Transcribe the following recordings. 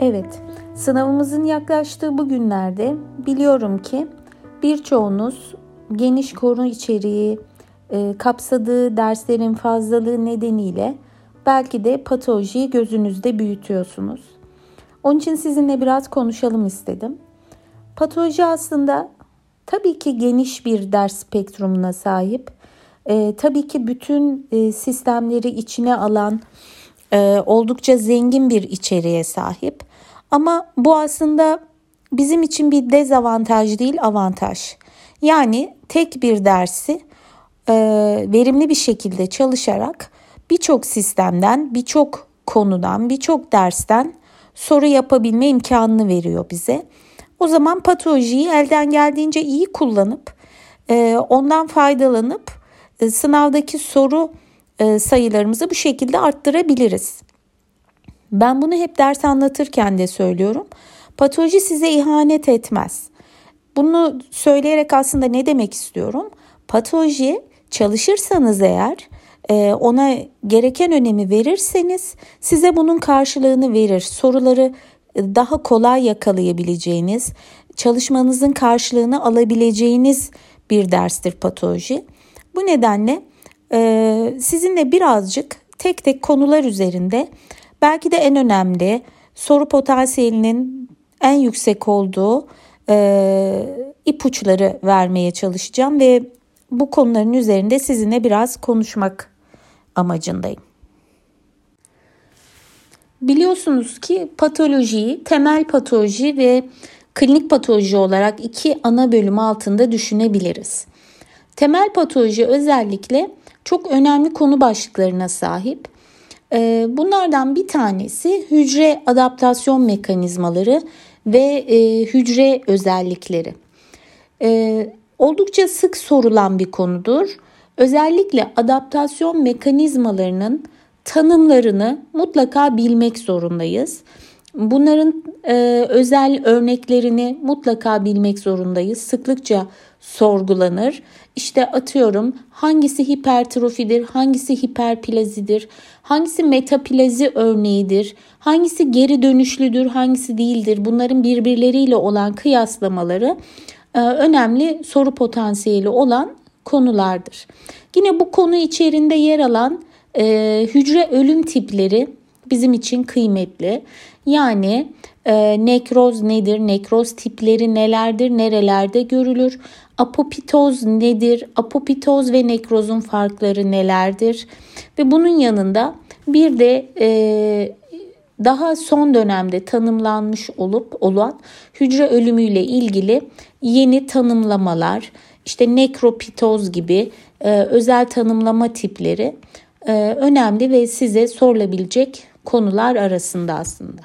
Evet, sınavımızın yaklaştığı bu günlerde biliyorum ki birçoğunuz geniş konu içeriği, e, kapsadığı derslerin fazlalığı nedeniyle belki de patolojiyi gözünüzde büyütüyorsunuz. Onun için sizinle biraz konuşalım istedim. Patoloji aslında tabii ki geniş bir ders spektrumuna sahip. E, tabii ki bütün e, sistemleri içine alan e, oldukça zengin bir içeriğe sahip. Ama bu aslında bizim için bir dezavantaj değil avantaj. Yani tek bir dersi e, verimli bir şekilde çalışarak birçok sistemden, birçok konudan, birçok dersten soru yapabilme imkanını veriyor bize. O zaman patolojiyi elden geldiğince iyi kullanıp e, ondan faydalanıp e, sınavdaki soru e, sayılarımızı bu şekilde arttırabiliriz. Ben bunu hep ders anlatırken de söylüyorum. Patoloji size ihanet etmez. Bunu söyleyerek aslında ne demek istiyorum? Patoloji çalışırsanız eğer e, ona gereken önemi verirseniz size bunun karşılığını verir. Soruları daha kolay yakalayabileceğiniz, çalışmanızın karşılığını alabileceğiniz bir derstir patoloji. Bu nedenle e, sizinle birazcık tek tek konular üzerinde belki de en önemli soru potansiyelinin en yüksek olduğu e, ipuçları vermeye çalışacağım ve bu konuların üzerinde sizinle biraz konuşmak amacındayım. Biliyorsunuz ki patolojiyi temel patoloji ve klinik patoloji olarak iki ana bölüm altında düşünebiliriz. Temel patoloji özellikle çok önemli konu başlıklarına sahip. Ee, bunlardan bir tanesi hücre adaptasyon mekanizmaları ve e, hücre özellikleri. Ee, oldukça sık sorulan bir konudur. Özellikle adaptasyon mekanizmalarının tanımlarını mutlaka bilmek zorundayız. Bunların e, özel örneklerini mutlaka bilmek zorundayız. Sıklıkça sorgulanır. İşte atıyorum hangisi hipertrofidir, hangisi hiperplazidir, hangisi metaplazi örneğidir, hangisi geri dönüşlüdür, hangisi değildir. Bunların birbirleriyle olan kıyaslamaları e, önemli soru potansiyeli olan konulardır. Yine bu konu içerisinde yer alan e, hücre ölüm tipleri bizim için kıymetli. Yani e, nekroz nedir, nekroz tipleri nelerdir, nerelerde görülür, apopitoz nedir, apopitoz ve nekrozun farkları nelerdir ve bunun yanında bir de e, daha son dönemde tanımlanmış olup olan hücre ölümüyle ilgili yeni tanımlamalar, işte nekropitoz gibi e, özel tanımlama tipleri e, önemli ve size sorulabilecek konular arasında aslında.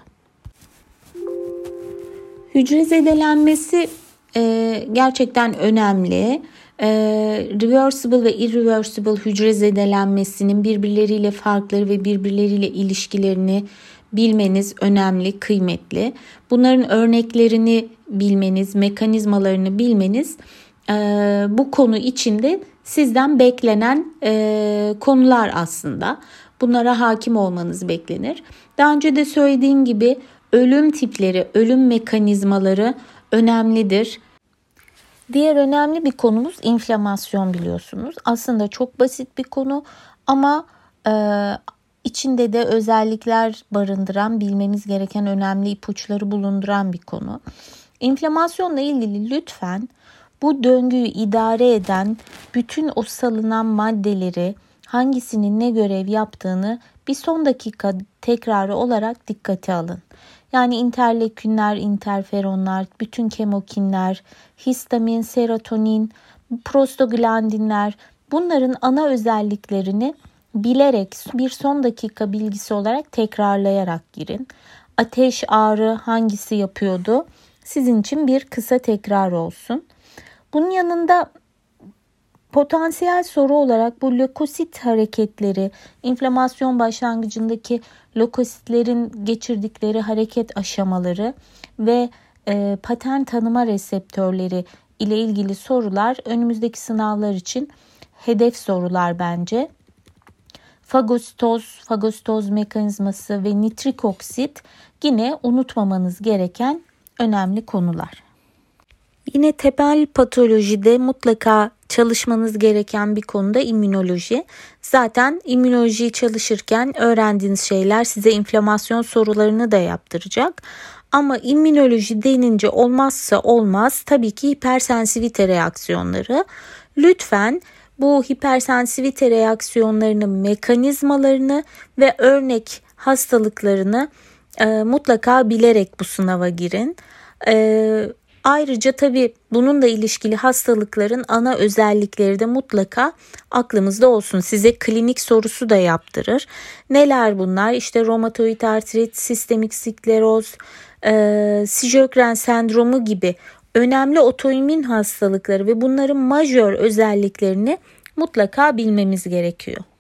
Hücre zedelenmesi e, gerçekten önemli. E, reversible ve irreversible hücre zedelenmesinin birbirleriyle farkları ve birbirleriyle ilişkilerini bilmeniz önemli, kıymetli. Bunların örneklerini bilmeniz, mekanizmalarını bilmeniz e, bu konu içinde sizden beklenen e, konular aslında. Bunlara hakim olmanız beklenir. Daha önce de söylediğim gibi ölüm tipleri, ölüm mekanizmaları önemlidir. Diğer önemli bir konumuz inflamasyon biliyorsunuz. Aslında çok basit bir konu ama e, içinde de özellikler barındıran, bilmemiz gereken önemli ipuçları bulunduran bir konu. İnflamasyonla ilgili lütfen bu döngüyü idare eden bütün o salınan maddeleri hangisinin ne görev yaptığını bir son dakika tekrarı olarak dikkate alın. Yani interleukinler, interferonlar, bütün kemokinler, histamin, serotonin, prostaglandinler bunların ana özelliklerini bilerek bir son dakika bilgisi olarak tekrarlayarak girin. Ateş, ağrı hangisi yapıyordu? Sizin için bir kısa tekrar olsun. Bunun yanında potansiyel soru olarak bu lökosit hareketleri, inflamasyon başlangıcındaki lökositlerin geçirdikleri hareket aşamaları ve e, patern tanıma reseptörleri ile ilgili sorular önümüzdeki sınavlar için hedef sorular bence. fagostoz, fagostoz mekanizması ve nitrik oksit yine unutmamanız gereken önemli konular. Yine temel patolojide mutlaka çalışmanız gereken bir konuda immünoloji. Zaten immünolojiyi çalışırken öğrendiğiniz şeyler size inflamasyon sorularını da yaptıracak. Ama immünoloji denince olmazsa olmaz tabii ki hipersensivite reaksiyonları. Lütfen bu hipersensivite reaksiyonlarının mekanizmalarını ve örnek hastalıklarını e, mutlaka bilerek bu sınava girin. E, ayrıca tabii bununla ilişkili hastalıkların ana özellikleri de mutlaka aklımızda olsun. Size klinik sorusu da yaptırır. Neler bunlar? İşte romatoid artrit, sistemik skleroz, e, Sjögren sendromu gibi önemli otoimmün hastalıkları ve bunların majör özelliklerini mutlaka bilmemiz gerekiyor.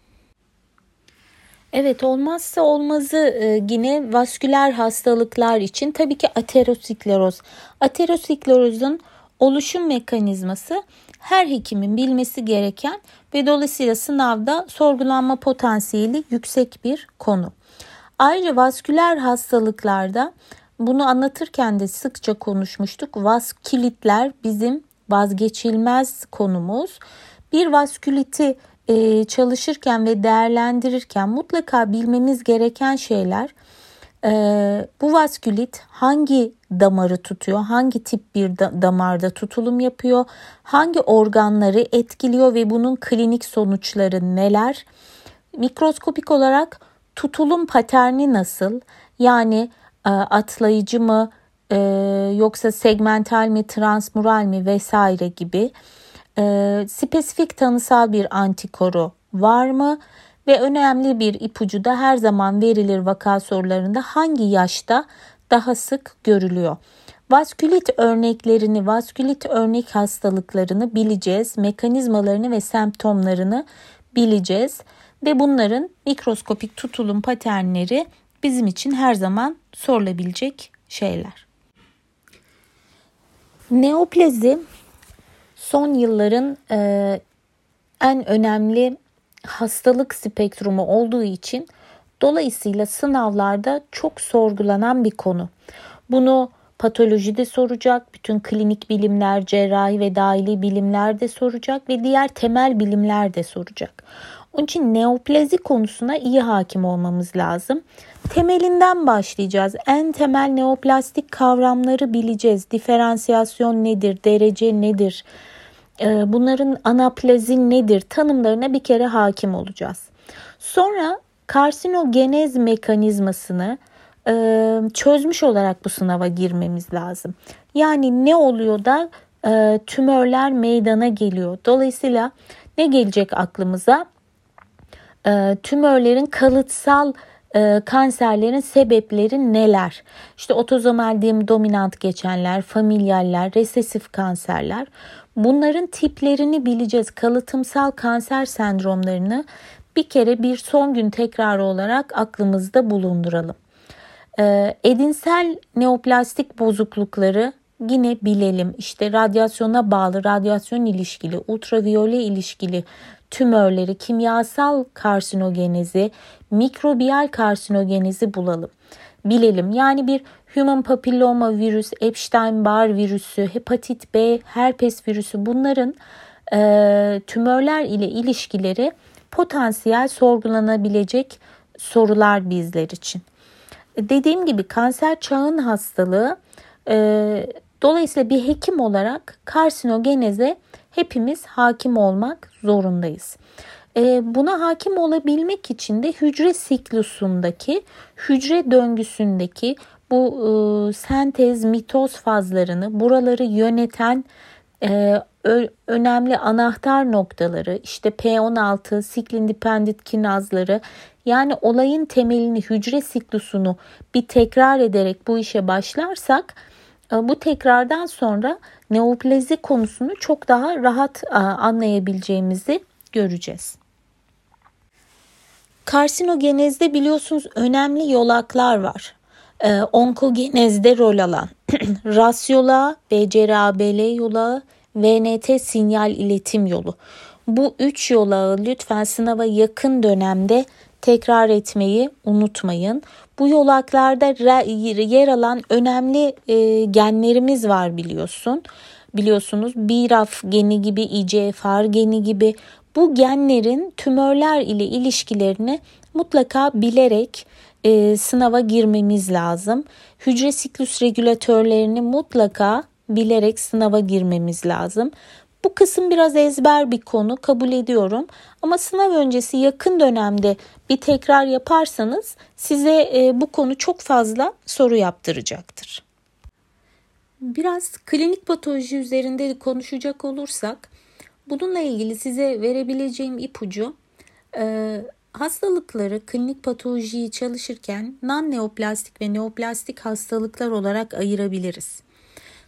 Evet olmazsa olmazı e, yine vasküler hastalıklar için tabii ki ateroskleroz. Aterosklerozun oluşum mekanizması her hekimin bilmesi gereken ve dolayısıyla sınavda sorgulanma potansiyeli yüksek bir konu. Ayrıca vasküler hastalıklarda bunu anlatırken de sıkça konuşmuştuk. Vaskülitler bizim vazgeçilmez konumuz. Bir vasküliti e, çalışırken ve değerlendirirken mutlaka bilmemiz gereken şeyler e, bu vaskülit hangi damarı tutuyor, hangi tip bir da, damarda tutulum yapıyor, hangi organları etkiliyor ve bunun klinik sonuçları neler? Mikroskopik olarak tutulum paterni nasıl? Yani e, atlayıcı mı e, yoksa segmental mi, transmural mi vesaire gibi e, spesifik tanısal bir antikoru var mı? Ve önemli bir ipucu da her zaman verilir vaka sorularında hangi yaşta daha sık görülüyor. Vaskülit örneklerini, vaskülit örnek hastalıklarını bileceğiz, mekanizmalarını ve semptomlarını bileceğiz ve bunların mikroskopik tutulum paternleri bizim için her zaman sorulabilecek şeyler. Neoplezi son yılların e, en önemli hastalık spektrumu olduğu için dolayısıyla sınavlarda çok sorgulanan bir konu. Bunu patolojide soracak, bütün klinik bilimler, cerrahi ve dahili bilimler de soracak ve diğer temel bilimler de soracak. Onun için neoplazi konusuna iyi hakim olmamız lazım. Temelinden başlayacağız. En temel neoplastik kavramları bileceğiz. Diferansiyasyon nedir? Derece nedir? Ee, bunların anaplazi nedir? Tanımlarına bir kere hakim olacağız. Sonra karsinogenez mekanizmasını e, çözmüş olarak bu sınava girmemiz lazım. Yani ne oluyor da e, tümörler meydana geliyor. Dolayısıyla ne gelecek aklımıza? e, tümörlerin kalıtsal e, kanserlerin sebepleri neler? İşte otozomal dominant geçenler, familyaller, resesif kanserler. Bunların tiplerini bileceğiz. Kalıtımsal kanser sendromlarını bir kere bir son gün tekrarı olarak aklımızda bulunduralım. E, edinsel neoplastik bozuklukları yine bilelim. İşte radyasyona bağlı, radyasyon ilişkili, ultraviyole ilişkili tümörleri, kimyasal karsinogenizi, mikrobiyal karsinogenizi bulalım. Bilelim. Yani bir human papilloma virüs, Epstein-Barr virüsü, hepatit B, herpes virüsü bunların e, tümörler ile ilişkileri potansiyel sorgulanabilecek sorular bizler için. Dediğim gibi kanser çağın hastalığı e, dolayısıyla bir hekim olarak karsinogeneze hepimiz hakim olmak zorundayız. E, buna hakim olabilmek için de hücre siklusundaki, hücre döngüsündeki bu e, sentez, mitoz fazlarını, buraları yöneten e, önemli anahtar noktaları, işte P16, siklin dependent kinazları, yani olayın temelini, hücre siklusunu bir tekrar ederek bu işe başlarsak, bu tekrardan sonra neoplezi konusunu çok daha rahat anlayabileceğimizi göreceğiz. Karsinogenezde biliyorsunuz önemli yolaklar var. Ee, onkogenezde rol alan rasyola, BCRABL yolağı, VNT sinyal iletim yolu. Bu üç yolağı lütfen sınava yakın dönemde tekrar etmeyi unutmayın. Bu yolaklarda yer alan önemli e, genlerimiz var biliyorsun. Biliyorsunuz BRAF geni gibi, IGFR geni gibi bu genlerin tümörler ile ilişkilerini mutlaka bilerek e, sınava girmemiz lazım. Hücre siklus regülatörlerini mutlaka bilerek sınava girmemiz lazım. Bu kısım biraz ezber bir konu kabul ediyorum ama sınav öncesi yakın dönemde bir tekrar yaparsanız size e, bu konu çok fazla soru yaptıracaktır. Biraz klinik patoloji üzerinde konuşacak olursak bununla ilgili size verebileceğim ipucu e, hastalıkları klinik patolojiyi çalışırken non-neoplastik ve neoplastik hastalıklar olarak ayırabiliriz.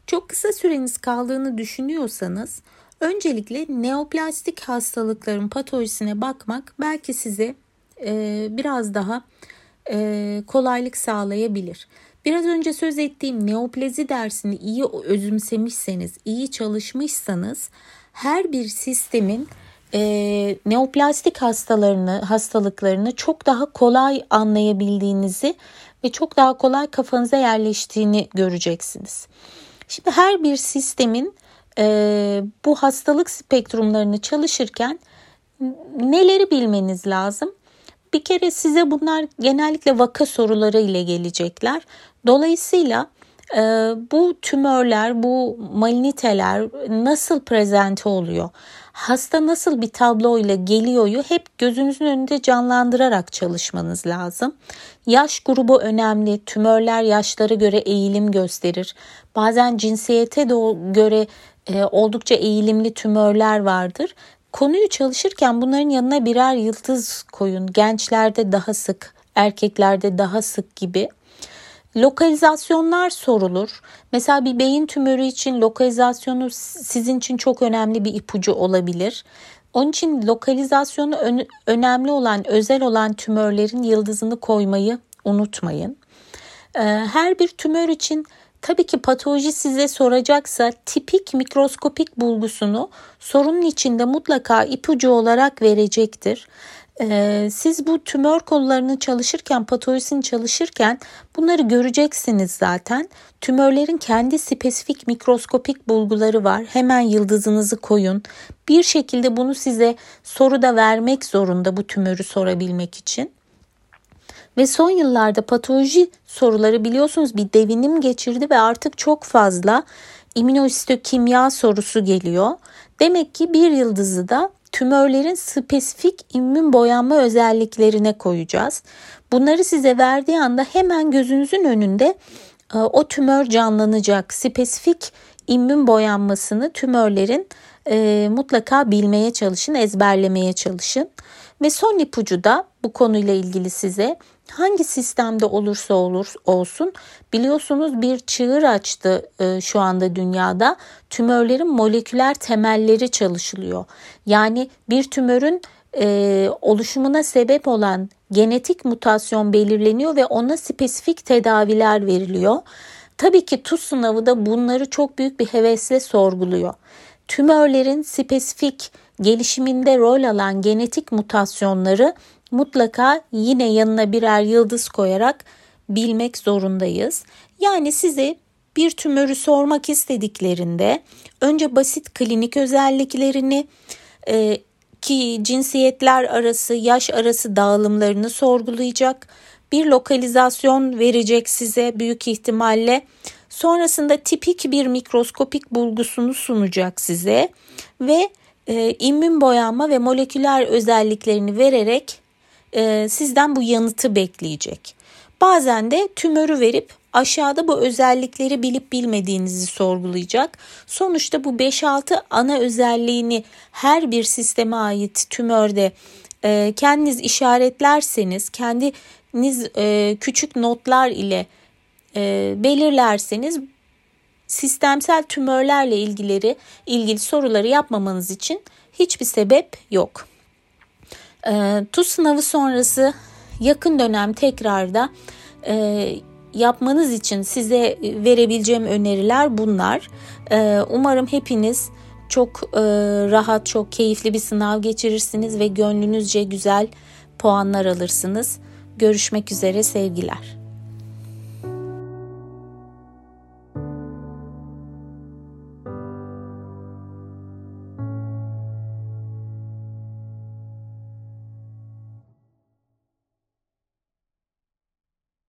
Çok kısa süreniz kaldığını düşünüyorsanız öncelikle neoplastik hastalıkların patolojisine bakmak belki size e, biraz daha e, kolaylık sağlayabilir. Biraz önce söz ettiğim neoplazi dersini iyi özümsemişseniz, iyi çalışmışsanız her bir sistemin e, neoplastik hastalarını, hastalıklarını çok daha kolay anlayabildiğinizi ve çok daha kolay kafanıza yerleştiğini göreceksiniz. Şimdi her bir sistemin e, bu hastalık spektrumlarını çalışırken neleri bilmeniz lazım? Bir kere size bunlar genellikle vaka soruları ile gelecekler. Dolayısıyla e, bu tümörler, bu maliniteler nasıl prezente oluyor? Hasta nasıl bir tablo ile geliyoryu hep gözünüzün önünde canlandırarak çalışmanız lazım. Yaş grubu önemli. Tümörler yaşlara göre eğilim gösterir. Bazen cinsiyete de göre e, oldukça eğilimli tümörler vardır. Konuyu çalışırken bunların yanına birer yıldız koyun. Gençlerde daha sık, erkeklerde daha sık gibi. Lokalizasyonlar sorulur. Mesela bir beyin tümörü için lokalizasyonu sizin için çok önemli bir ipucu olabilir. Onun için lokalizasyonu ön, önemli olan, özel olan tümörlerin yıldızını koymayı unutmayın. Ee, her bir tümör için tabii ki patoloji size soracaksa tipik mikroskopik bulgusunu sorunun içinde mutlaka ipucu olarak verecektir. Ee, siz bu tümör konularını çalışırken, patolojisini çalışırken bunları göreceksiniz zaten. Tümörlerin kendi spesifik mikroskopik bulguları var. Hemen yıldızınızı koyun. Bir şekilde bunu size soruda vermek zorunda bu tümörü sorabilmek için. Ve son yıllarda patoloji soruları biliyorsunuz bir devinim geçirdi ve artık çok fazla immünohistokimya sorusu geliyor. Demek ki bir yıldızı da tümörlerin spesifik immün boyanma özelliklerine koyacağız. Bunları size verdiği anda hemen gözünüzün önünde e, o tümör canlanacak. Spesifik immün boyanmasını tümörlerin e, mutlaka bilmeye çalışın, ezberlemeye çalışın. Ve son ipucu da bu konuyla ilgili size hangi sistemde olursa olur olsun biliyorsunuz bir çığır açtı e, şu anda dünyada tümörlerin moleküler temelleri çalışılıyor. Yani bir tümörün e, oluşumuna sebep olan genetik mutasyon belirleniyor ve ona spesifik tedaviler veriliyor. Tabii ki TUS sınavı da bunları çok büyük bir hevesle sorguluyor. Tümörlerin spesifik gelişiminde rol alan genetik mutasyonları mutlaka yine yanına birer yıldız koyarak bilmek zorundayız. Yani size bir tümörü sormak istediklerinde önce basit klinik özelliklerini e, ki cinsiyetler arası, yaş arası dağılımlarını sorgulayacak. Bir lokalizasyon verecek size büyük ihtimalle. Sonrasında tipik bir mikroskopik bulgusunu sunacak size ve e, immün boyanma ve moleküler özelliklerini vererek e, sizden bu yanıtı bekleyecek. Bazen de tümörü verip aşağıda bu özellikleri bilip bilmediğinizi sorgulayacak. Sonuçta bu 5-6 ana özelliğini her bir sisteme ait tümörde e, kendiniz işaretlerseniz, kendiniz e, küçük notlar ile e, belirlerseniz sistemsel tümörlerle ilgileri ilgili soruları yapmamanız için hiçbir sebep yok. E, TUS sınavı sonrası yakın dönem tekrarda e, yapmanız için size verebileceğim öneriler bunlar. E, umarım hepiniz çok e, rahat, çok keyifli bir sınav geçirirsiniz ve gönlünüzce güzel puanlar alırsınız. Görüşmek üzere sevgiler.